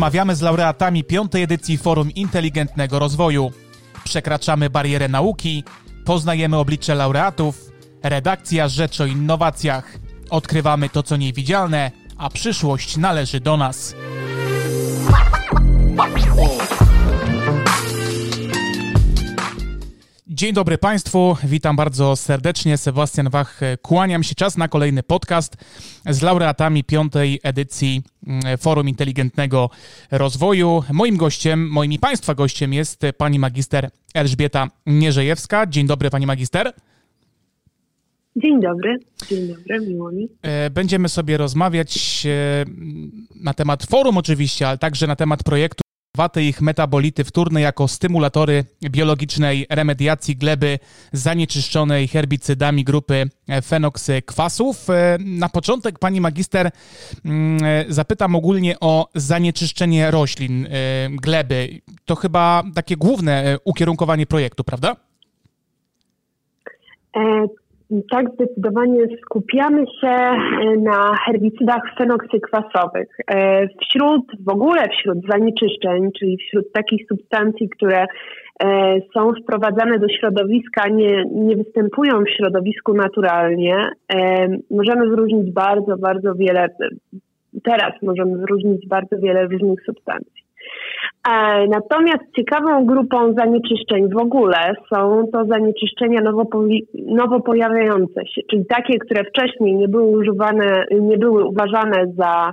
rozmawiamy z laureatami piątej edycji Forum Inteligentnego Rozwoju. Przekraczamy barierę nauki, poznajemy oblicze laureatów, redakcja Rzecz o Innowacjach. Odkrywamy to, co niewidzialne, a przyszłość należy do nas. Dzień dobry Państwu, witam bardzo serdecznie. Sebastian Wach, kłaniam się. Czas na kolejny podcast z laureatami piątej edycji mm, Forum Inteligentnego Rozwoju. Moim gościem, moim i Państwa gościem jest pani magister Elżbieta Nierzejewska. Dzień dobry Pani magister. Dzień dobry, dzień dobry, miło mi. E, będziemy sobie rozmawiać e, na temat forum oczywiście, ale także na temat projektu Waty ich metabolity wtórne jako stymulatory biologicznej remediacji gleby zanieczyszczonej herbicydami grupy fenoksykwasów. E, na początek pani magister mm, zapytam ogólnie o zanieczyszczenie roślin, gleby. To chyba takie główne ukierunkowanie projektu, prawda? Tak, zdecydowanie skupiamy się e, na herbicydach fenoksykwasowych. E, wśród, w ogóle wśród zanieczyszczeń, czyli wśród takich substancji, które e, są wprowadzane do środowiska, nie, nie występują w środowisku naturalnie, możemy wyróżnić bardzo, bardzo wiele, teraz możemy wyróżnić bardzo wiele różnych substancji. E, natomiast ciekawą grupą zanieczyszczeń w ogóle są to zanieczyszczenia nowo, nowo pojawiające się, czyli takie, które wcześniej nie były używane, nie były uważane za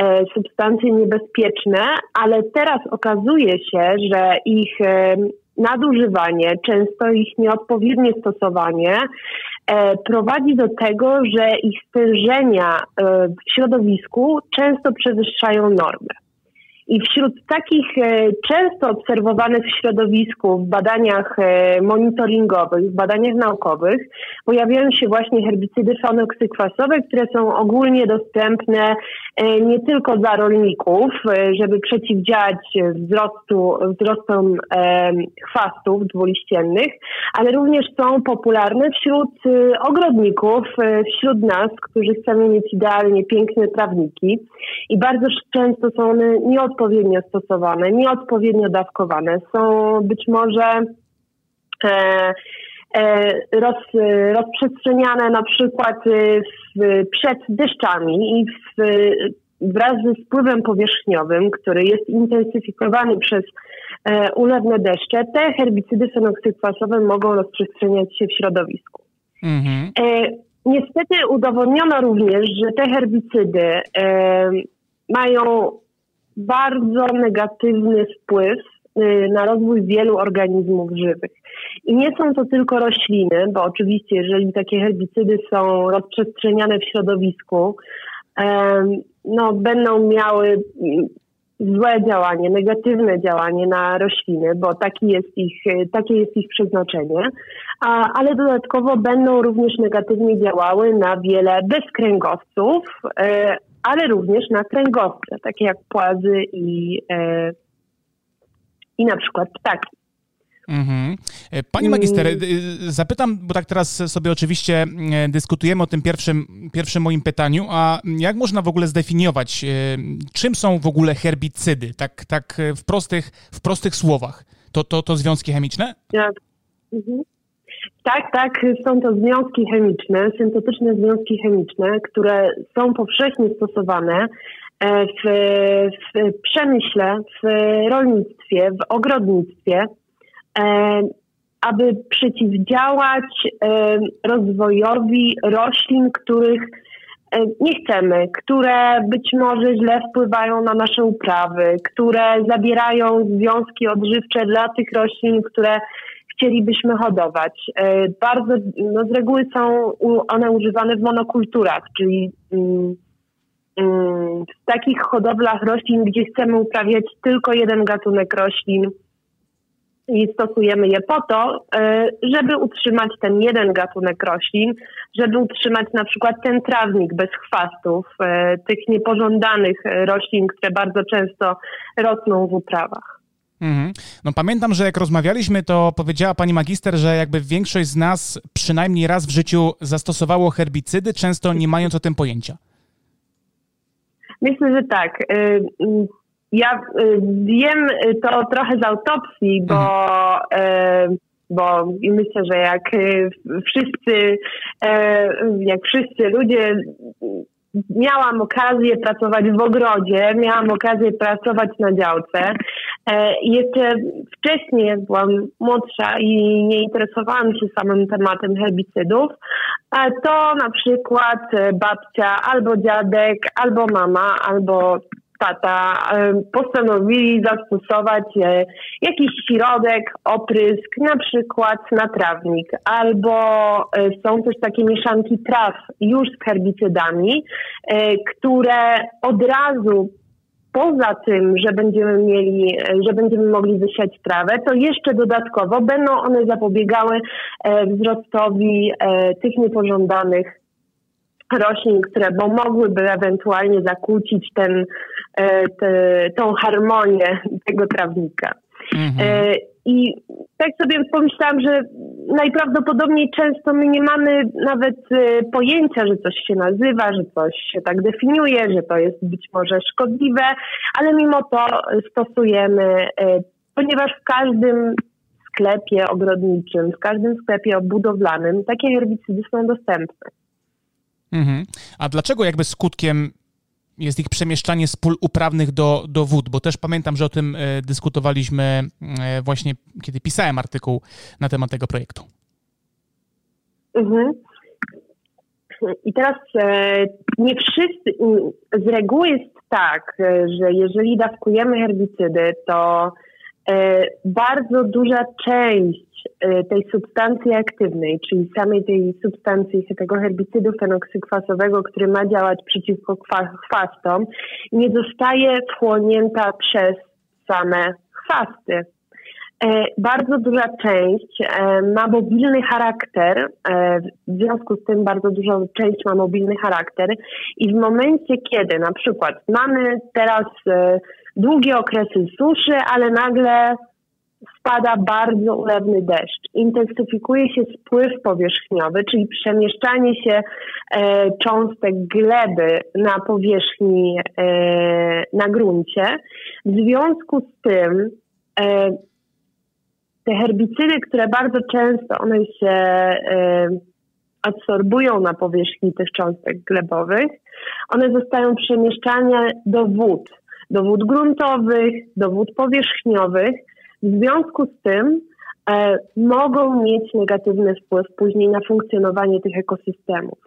e, substancje niebezpieczne, ale teraz okazuje się, że ich e, nadużywanie, często ich nieodpowiednie stosowanie prowadzi do tego, że ich stężenia w środowisku często przewyższają normę. I wśród takich e, często obserwowanych w środowisku, w badaniach e, monitoringowych, w badaniach naukowych, pojawiają się właśnie herbicydy fenoksykwasowe, które są ogólnie dostępne e, nie tylko dla rolników, żeby przeciwdziałać wzrostu, wzrostom chwastów dwuliściennych, ale również są popularne wśród ogrodników, wśród nas, którzy chcemy mieć idealnie piękne trawniki. I bardzo często są one nieodpowiednie nieodpowiednio stosowane, nieodpowiednio dawkowane. Są być może e, e, roz, rozprzestrzeniane na przykład w, przed deszczami i w, wraz ze spływem powierzchniowym, który jest intensyfikowany przez e, ulewne deszcze, te herbicydy fenoksykwasowe mogą rozprzestrzeniać się w środowisku. Mhm. E, niestety udowodniono również, że te herbicydy e, mają bardzo negatywny wpływ y, na rozwój wielu organizmów żywych. I nie są to tylko rośliny, bo oczywiście, jeżeli takie herbicydy są rozprzestrzeniane w środowisku, no, będą miały mm, złe działanie, negatywne działanie na rośliny, bo taki jest ich, takie jest ich przeznaczenie, a, ale dodatkowo będą również negatywnie działały na wiele bezkręgowców, e, ale również na kręgowce, takie jak płazy i, e, i na przykład ptaki. Mhm. E, pani magister, mm. e, zapytam, bo tak teraz sobie oczywiście dyskutujemy o tym pierwszym, pierwszym moim pytaniu, a jak można w ogóle zdefiniować, czym są w ogóle herbicydy, tak, tak w, prostych, w prostych słowach? To, to, to związki chemiczne? Tak. Mhm. Tak, tak, są to związki chemiczne, syntetyczne związki chemiczne, które są powszechnie stosowane e, w, w przemyśle, w rolnictwie, w ogrodnictwie, e, aby przeciwdziałać e, rozwojowi roślin, których nie chcemy, które być może źle wpływają na nasze uprawy, które zabierają związki odżywcze dla tych roślin, które chcielibyśmy hodować. E, bardzo, no z reguły są one używane w monokulturach, czyli mm, mm, w takich hodowlach roślin, gdzie chcemy uprawiać tylko jeden gatunek roślin i stosujemy je po to, e, żeby utrzymać ten jeden gatunek roślin, żeby utrzymać na przykład ten trawnik bez chwastów, e, tych niepożądanych roślin, które bardzo często rosną w uprawach. Mhm. No pamiętam, że jak rozmawialiśmy, to powiedziała pani magister, że jakby większość z nas przynajmniej raz w życiu zastosowało herbicydy, często nie mając o tym pojęcia. Myślę, że tak. Y, ja wiem to trochę z autopsji, bo, mhm. bo myślę, że jak wszyscy, jak wszyscy ludzie miałam okazję pracować w ogrodzie, miałam okazję pracować na działce. E, jeszcze wcześniej, jak byłam młodsza i nie interesowałam się samym tematem herbicydów, to na przykład babcia albo dziadek, albo mama, albo tata postanowili zastosować e, jakiś środek, oprysk, na przykład na trawnik, albo e, są też takie mieszanki traw już z herbicydami, e, które od razu poza tym, że będziemy mieli, że będziemy mogli wysiać trawę, to jeszcze dodatkowo będą one zapobiegały wzrostowi tych niepożądanych roślin, które bo mogłyby ewentualnie zakłócić ten, e, te, tą harmonię tego trawnika. Mhm. E, I tak sobie pomyślałam, że najprawdopodobniej często my nie mamy nawet e, pojęcia, że coś się nazywa, że coś się tak definiuje, że to jest być może szkodliwe, ale mimo to stosujemy, ponieważ w każdym sklepie ogrodniczym, w każdym sklepie budowlanym takie herbicydy są dostępne. Mhm. A dlaczego jakby skutkiem jest ich przemieszczanie z pól uprawnych do, do wód? Bo też pamiętam, że o tym e, dyskutowaliśmy e, właśnie, kiedy pisałem artykuł na temat tego projektu. Mhm. I teraz e, nie wszyscy, z reguły jest tak, że jeżeli dawkujemy herbicydy, to bardzo duża część Y, tej substancji aktywnej, czyli samej tej substancji tego herbicydu fenoksykwasowego, który ma działać przeciwko chwastom, nie zostaje wchłonięta przez same chwasty. E, bardzo duża część e, ma mobilny charakter, e, w związku z tym bardzo duża część ma mobilny charakter i w momencie, kiedy na przykład mamy teraz długie okresy suszy, ale nagle spada bardzo ulewny deszcz. Intensyfikuje się spływ powierzchniowy, czyli przemieszczanie się e, cząstek gleby na powierzchni, e, na gruncie. W związku z tym e, te herbicydy, które bardzo często one się e, absorbują na powierzchni tych cząstek glebowych, one zostają przemieszczane do wód, do wód gruntowych, do wód powierzchniowych, w związku z tym e, mogą mieć negatywny wpływ później na funkcjonowanie tych ekosystemów.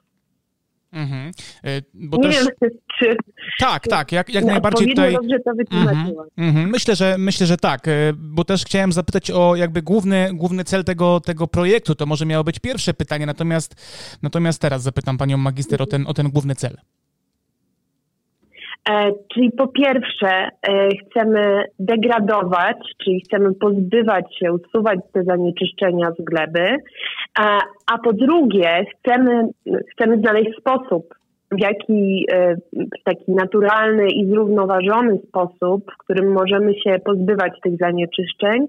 Mhm. E, bo nie też... wiem, czy... Tak, tak, jak, jak najbardziej tutaj... dobrze to wytłumaczyłam. Mhm, mhm. Myślę, że, myślę, że tak, e, bo też chciałem zapytać o jakby główny, główny cel tego, tego projektu. To może miało być pierwsze pytanie, natomiast, natomiast teraz zapytam panią magister o ten, o ten główny cel. E, czyli po pierwsze e, chcemy degradować, czyli chcemy pozbywać się, usuwać te zanieczyszczenia z gleby, a, a po drugie chcemy, chcemy znaleźć sposób, w jaki e, w taki naturalny i zrównoważony sposób, w którym możemy się pozbywać tych zanieczyszczeń,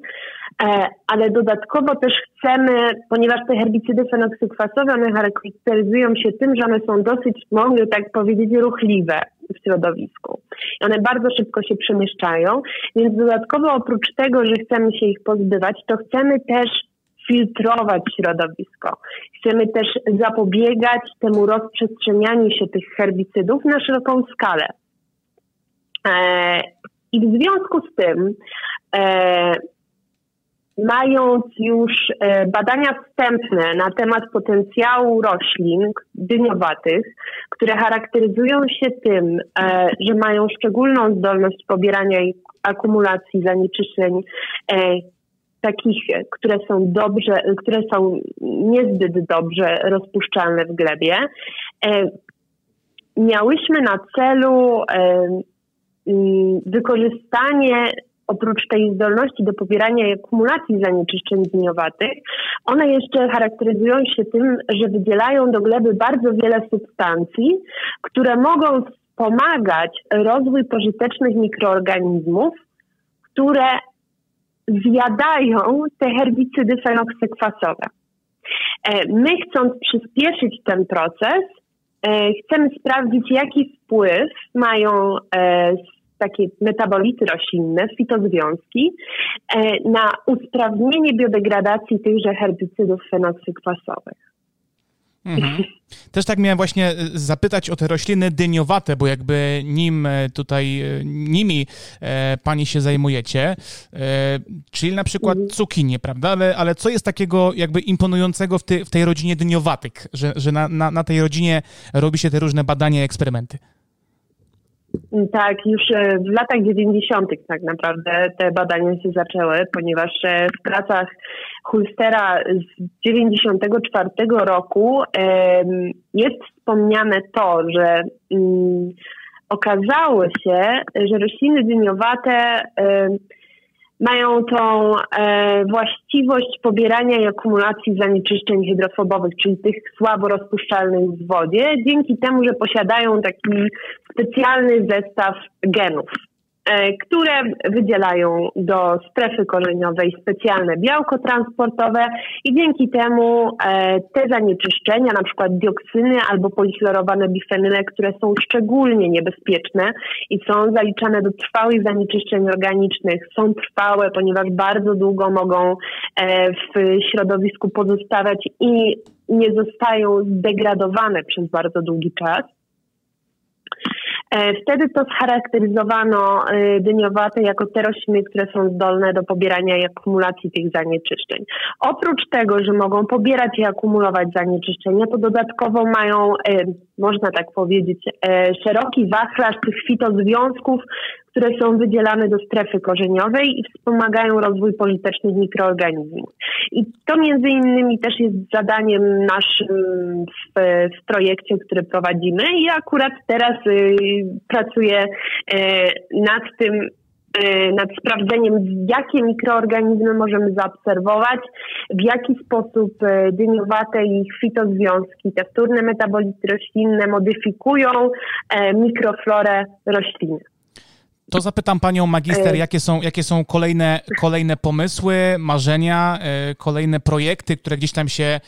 ale dodatkowo też chcemy, ponieważ te herbicydy fenoksykwasowe, one charakteryzują się tym, że one są dosyć, mogę tak powiedzieć, ruchliwe w środowisku. I one bardzo szybko się przemieszczają, więc dodatkowo oprócz tego, że chcemy się ich pozbywać, to chcemy też filtrować środowisko. Chcemy też zapobiegać temu rozprzestrzenianiu się tych herbicydów na szeroką skalę. E, I w związku z tym e, mając już e, badania wstępne na temat potencjału roślin dyniowatych, które charakteryzują się tym, że mają szczególną zdolność pobierania i akumulacji zanieczyszczeń takich, które są dobrze, które są niezbyt dobrze rozpuszczalne w glebie, miałyśmy na celu wykorzystanie oprócz tej zdolności do pobierania i akumulacji zanieczyszczeń dniowatych, one jeszcze charakteryzują się tym, że wydzielają do gleby bardzo wiele substancji, które mogą wspomagać rozwój pożytecznych mikroorganizmów, które zjadają te herbicydy fenoksekwasowe. E, my chcąc przyspieszyć ten proces, e, chcemy sprawdzić, jaki wpływ mają e, takie metabolity roślinne, fitozwiązki, na usprawnienie biodegradacji tychże herbicydów fenoksykwasowych. Mhm. Też tak miałem właśnie e, zapytać o te rośliny dyniowate, bo jakby nim e, tutaj, e, nimi e, pani się zajmujecie, czyli na przykład mhm. cukinie, prawda? Ale, ale co jest takiego jakby imponującego w, ty, w tej rodzinie dyniowatek, że, że na, na, na tej rodzinie robi się te różne badania i eksperymenty? Tak, już e, w latach 90. tak naprawdę te badania się zaczęły, ponieważ e, w pracach Hulstera z 94 roku jest wspomniane to, że mm, okazało się, że rośliny dyniowate mają tą e, właściwość pobierania i akumulacji zanieczyszczeń hydrofobowych, czyli tych słabo rozpuszczalnych w wodzie, dzięki temu, że posiadają taki specjalny zestaw genów. E, które wydzielają do strefy korzeniowej specjalne białko transportowe i dzięki temu e, te zanieczyszczenia, na przykład dioksyny albo polichlorowane bifenyle, które są szczególnie niebezpieczne i są zaliczane do trwałych zanieczyszczeń organicznych, są trwałe, ponieważ bardzo długo mogą e, w środowisku pozostawać i nie zostają zdegradowane przez bardzo długi czas wtedy to scharakteryzowano e, dyniowate jako te rośliny, które są zdolne do pobierania i akumulacji tych zanieczyszczeń. Oprócz tego, że mogą pobierać i akumulować zanieczyszczenia, to dodatkowo mają, e, można tak powiedzieć, szeroki wachlarz tych fitozwiązków, które są wydzielane do strefy korzeniowej i wspomagają rozwój pożytecznych mikroorganizmów. I to między innymi też jest zadaniem naszym w, w projekcie, który prowadzimy i akurat teraz y, pracuję y, nad tym, nad sprawdzeniem, jakie mikroorganizmy możemy zaobserwować, w jaki sposób y, dyniowate i fitozwiązki, te wtórne metabolity roślinne modyfikują y, mikroflorę rośliny. To zapytam panią magister, jakie są, jakie są kolejne, kolejne pomysły, marzenia, e, kolejne projekty, które gdzieś tam się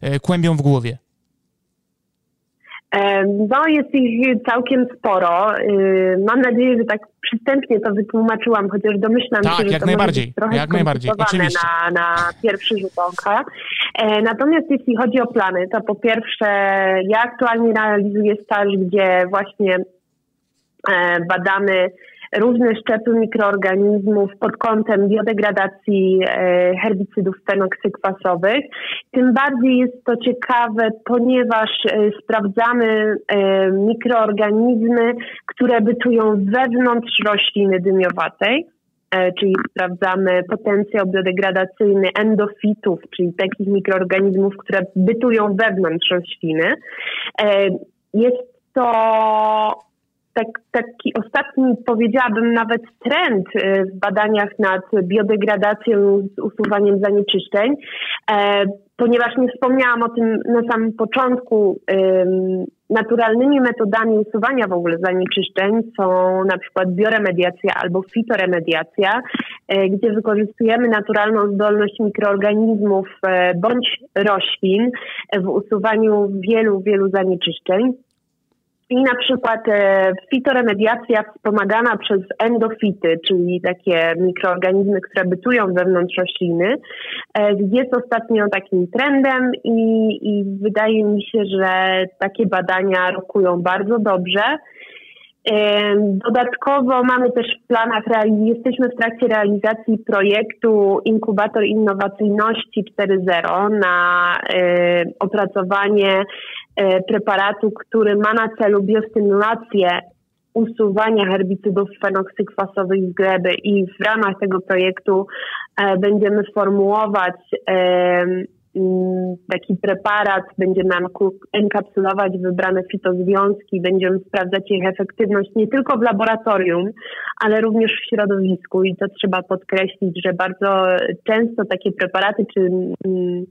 e, kłębią w głowie? No, jest ich całkiem sporo. Mam nadzieję, że tak przystępnie to wytłumaczyłam, chociaż domyślam tak, się, że jak to najbardziej, być trochę jak najbardziej, oczywiście. Na, na pierwszy rzut oka. E, natomiast jeśli chodzi o plany, to po pierwsze ja aktualnie realizuję staż, gdzie właśnie badamy różne szczepy mikroorganizmów pod kątem biodegradacji e, herbicydów fenoksykwasowych. Tym bardziej jest to ciekawe, ponieważ e, sprawdzamy e, mikroorganizmy, które bytują wewnątrz rośliny dymiowatej czyli sprawdzamy potencjał biodegradacyjny endofitów, czyli takich mikroorganizmów, które bytują wewnątrz rośliny. Jest to tak, taki ostatni, powiedziałabym nawet trend y, w badaniach nad biodegradacją z usuwaniem zanieczyszczeń, e, ponieważ nie wspomniałam o tym na samym początku, naturalnymi metodami usuwania w ogóle zanieczyszczeń są na przykład bioremediacja albo fitoremediacja, e, gdzie wykorzystujemy naturalną zdolność mikroorganizmów e, bądź roślin w usuwaniu wielu, wielu zanieczyszczeń. I na przykład e, fitoremediacja wspomagana przez endofity, czyli takie mikroorganizmy, które bytują wewnątrz rośliny, e, jest ostatnio takim trendem i, i wydaje mi się, że takie badania rokują bardzo dobrze. E, dodatkowo mamy też w planach, jesteśmy w trakcie realizacji projektu Inkubator Innowacyjności 4.0 na opracowanie preparatu, który ma na celu biostymulację usuwania herbicydów fenoksykwasowych z gleby i w ramach tego projektu e, będziemy formułować e, mm, taki preparat, będziemy enkapsulować wybrane fitozwiązki, będziemy sprawdzać ich efektywność nie tylko w laboratorium, ale również w środowisku. I to trzeba podkreślić, że bardzo często takie preparaty czy mm,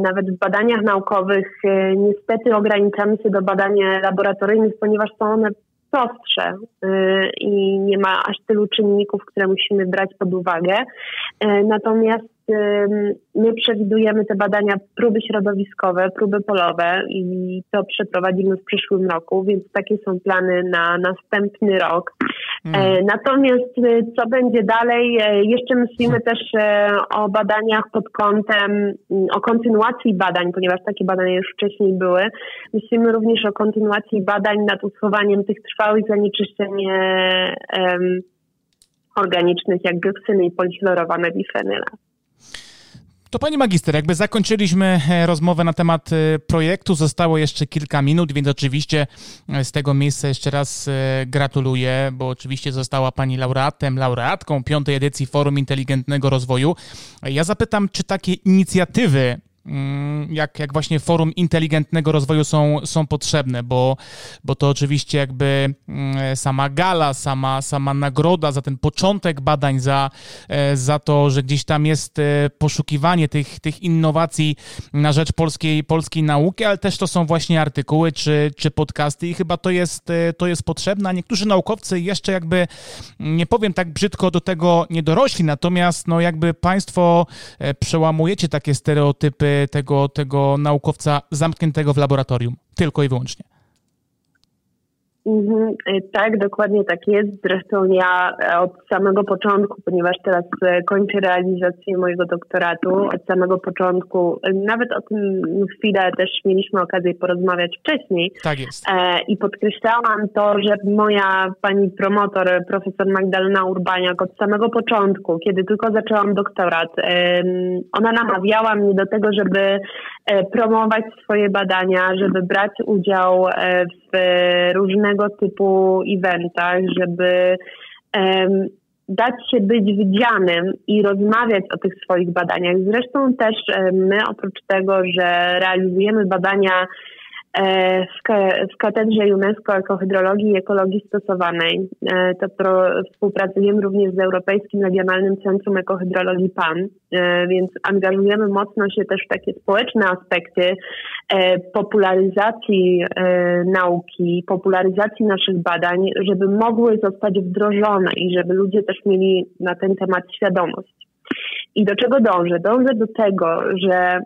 nawet w badaniach naukowych e, niestety ograniczamy się do badań laboratoryjnych, ponieważ są one prostsze e, i nie ma aż tylu czynników, które musimy brać pod uwagę. E, natomiast my przewidujemy te badania próby środowiskowe, próby polowe i to przeprowadzimy w przyszłym roku, więc takie są plany na następny rok. Hmm. Natomiast co będzie dalej? Jeszcze myślimy też o badaniach pod kątem, o kontynuacji badań, ponieważ takie badania już wcześniej były. Myślimy również o kontynuacji badań nad usuwaniem tych trwałych zanieczyszczeń organicznych, jak dioksyny i polichlorowane bifenyla. To pani magister, jakby zakończyliśmy e, rozmowę na temat e, projektu, zostało jeszcze kilka minut, więc oczywiście e, z tego miejsca jeszcze raz gratuluję, bo oczywiście została pani laureatem, laureatką piątej edycji Forum Inteligentnego Rozwoju. Ja zapytam, czy takie inicjatywy jak, jak właśnie forum inteligentnego rozwoju są, są potrzebne, bo, bo to oczywiście jakby mm, sama gala, sama, sama nagroda za ten początek badań, za, e, za to, że gdzieś tam jest e, poszukiwanie tych, tych innowacji na rzecz polskiej, polskiej nauki, ale też to są właśnie artykuły czy, czy podcasty i chyba to jest, e, to jest potrzebne, a niektórzy naukowcy jeszcze jakby, nie powiem tak brzydko, do tego nie dorośli, natomiast no jakby państwo przełamujecie takie stereotypy tego, tego naukowca zamkniętego w laboratorium, tylko i wyłącznie. Mhm, e, tak, dokładnie tak jest. Zresztą ja e, od samego początku, ponieważ teraz e, kończę realizację mojego doktoratu, od samego początku, nawet o tym chwilę też mieliśmy okazję porozmawiać wcześniej. Tak jest. I podkreślałam to, że moja pani promotor, profesor Magdalena Urbaniak, od samego początku, kiedy tylko zaczęłam doktorat, ona namawiała mnie do tego, żeby promować swoje badania, żeby brać udział w różnego typu eventach, żeby um, dać się być widzianym i rozmawiać o tych swoich badaniach. Zresztą też my oprócz tego, że realizujemy badania w, katedrze UNESCO Ekohydrologii i Ekologii Stosowanej. E, to współpracujemy również z Europejskim Regionalnym Centrum Ekohydrologii PAN, e, więc angażujemy mocno się też w takie społeczne aspekty popularyzacji nauki, popularyzacji naszych badań, żeby mogły zostać wdrożone i żeby ludzie też mieli na ten temat świadomość. I do czego dążę? Dążę do tego, że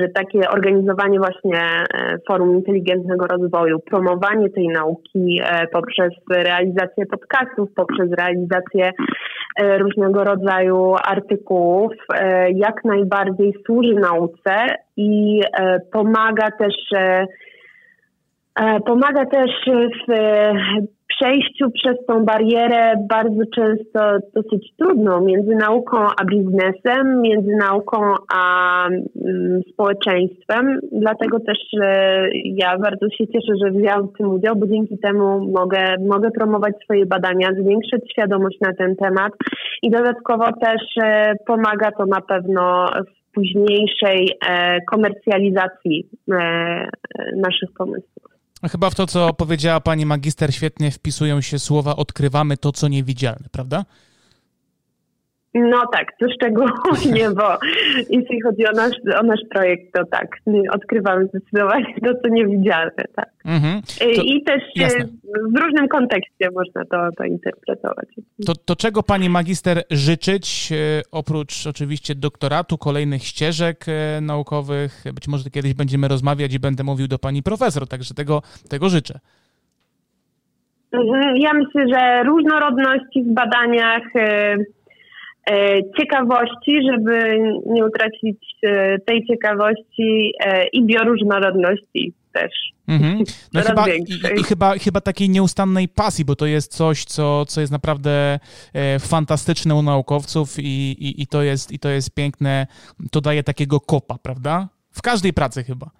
że takie organizowanie właśnie e, forum inteligentnego rozwoju, promowanie tej nauki e, poprzez realizację podcastów, poprzez realizację e, różnego rodzaju artykułów, jak najbardziej służy nauce i pomaga też Pomaga też w przejściu przez tą barierę bardzo często dosyć trudną między nauką a biznesem, między nauką a mm, społeczeństwem. Dlatego też ja bardzo się cieszę, że wziąłem w tym udział, bo dzięki temu mogę, mogę promować swoje badania, zwiększać świadomość na ten temat i dodatkowo też e, pomaga to na pewno w późniejszej e, komercjalizacji e, naszych pomysłów. Chyba w to, co powiedziała pani magister, świetnie wpisują się słowa odkrywamy to, co niewidzialne, prawda? No tak, to szczególnie, bo jeśli chodzi o nasz, o nasz projekt, to tak, odkrywamy zdecydowanie to, co niewidzialne, tak. Mhm. To, I też jasne. w różnym kontekście można to, to interpretować. To, to czego pani magister życzyć, e, oprócz oczywiście doktoratu, kolejnych ścieżek e, naukowych? Być może kiedyś będziemy rozmawiać i będę mówił do pani profesor, także tego, tego życzę. Mhm. Ja myślę, że różnorodności w badaniach e, ciekawości, żeby nie utracić e, tej ciekawości e, i bioróżnorodności też. Mhm. No chyba, i, i, chyba, chyba takiej nieustannej pasji, bo to jest coś, co, co jest naprawdę fantastyczne u naukowców i, i, i, to jest, i to jest piękne. To daje takiego kopa, prawda? W każdej pracy chyba.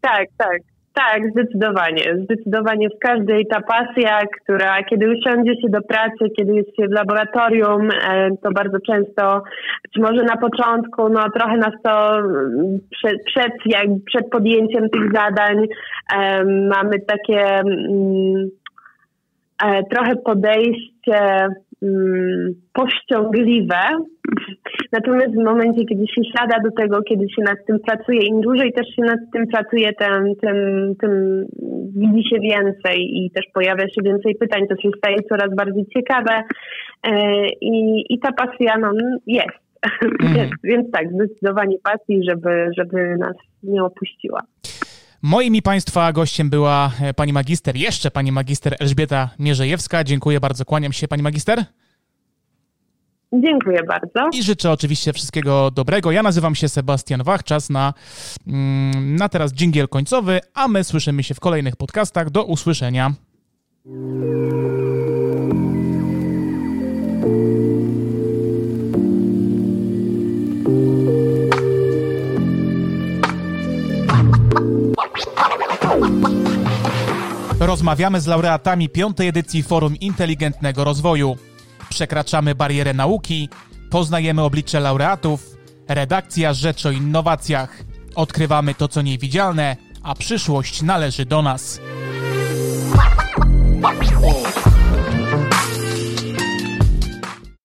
Tak, tak. Tak, zdecydowanie. Zdecydowanie w każdej ta pasja, która kiedy usiądzie się do pracy, kiedy jest się w laboratorium, e, to bardzo często, być może na początku, no trochę nas to mm, przed, przed, jak, przed podjęciem tych zadań um, mamy takie um, trochę podejście um, powściągliwe, Natomiast w momencie, kiedy się siada do tego, kiedy się nad tym pracuje, im dłużej też się nad tym pracuje, tym, tym, tym widzi się więcej i też pojawia się więcej pytań, to się staje coraz bardziej ciekawe e, i, i ta pasja no, jest. Mm. więc, więc tak, zdecydowanie pasji, żeby, żeby nas nie opuściła. Moim i Państwa gościem była e, pani magister, jeszcze pani magister Elżbieta Mierzejewska. Dziękuję bardzo, kłaniam się pani magister. Dziękuję bardzo. I życzę oczywiście wszystkiego dobrego. Ja nazywam się Sebastian Wach. Czas na, mm, na teraz dżingiel końcowy, a my słyszymy się w kolejnych podcastach. Do usłyszenia. Rozmawiamy z laureatami piątej edycji Forum Inteligentnego Rozwoju. Przekraczamy barierę nauki, poznajemy oblicze laureatów, redakcja rzecz o innowacjach. Odkrywamy to, co niewidzialne, a przyszłość należy do nas.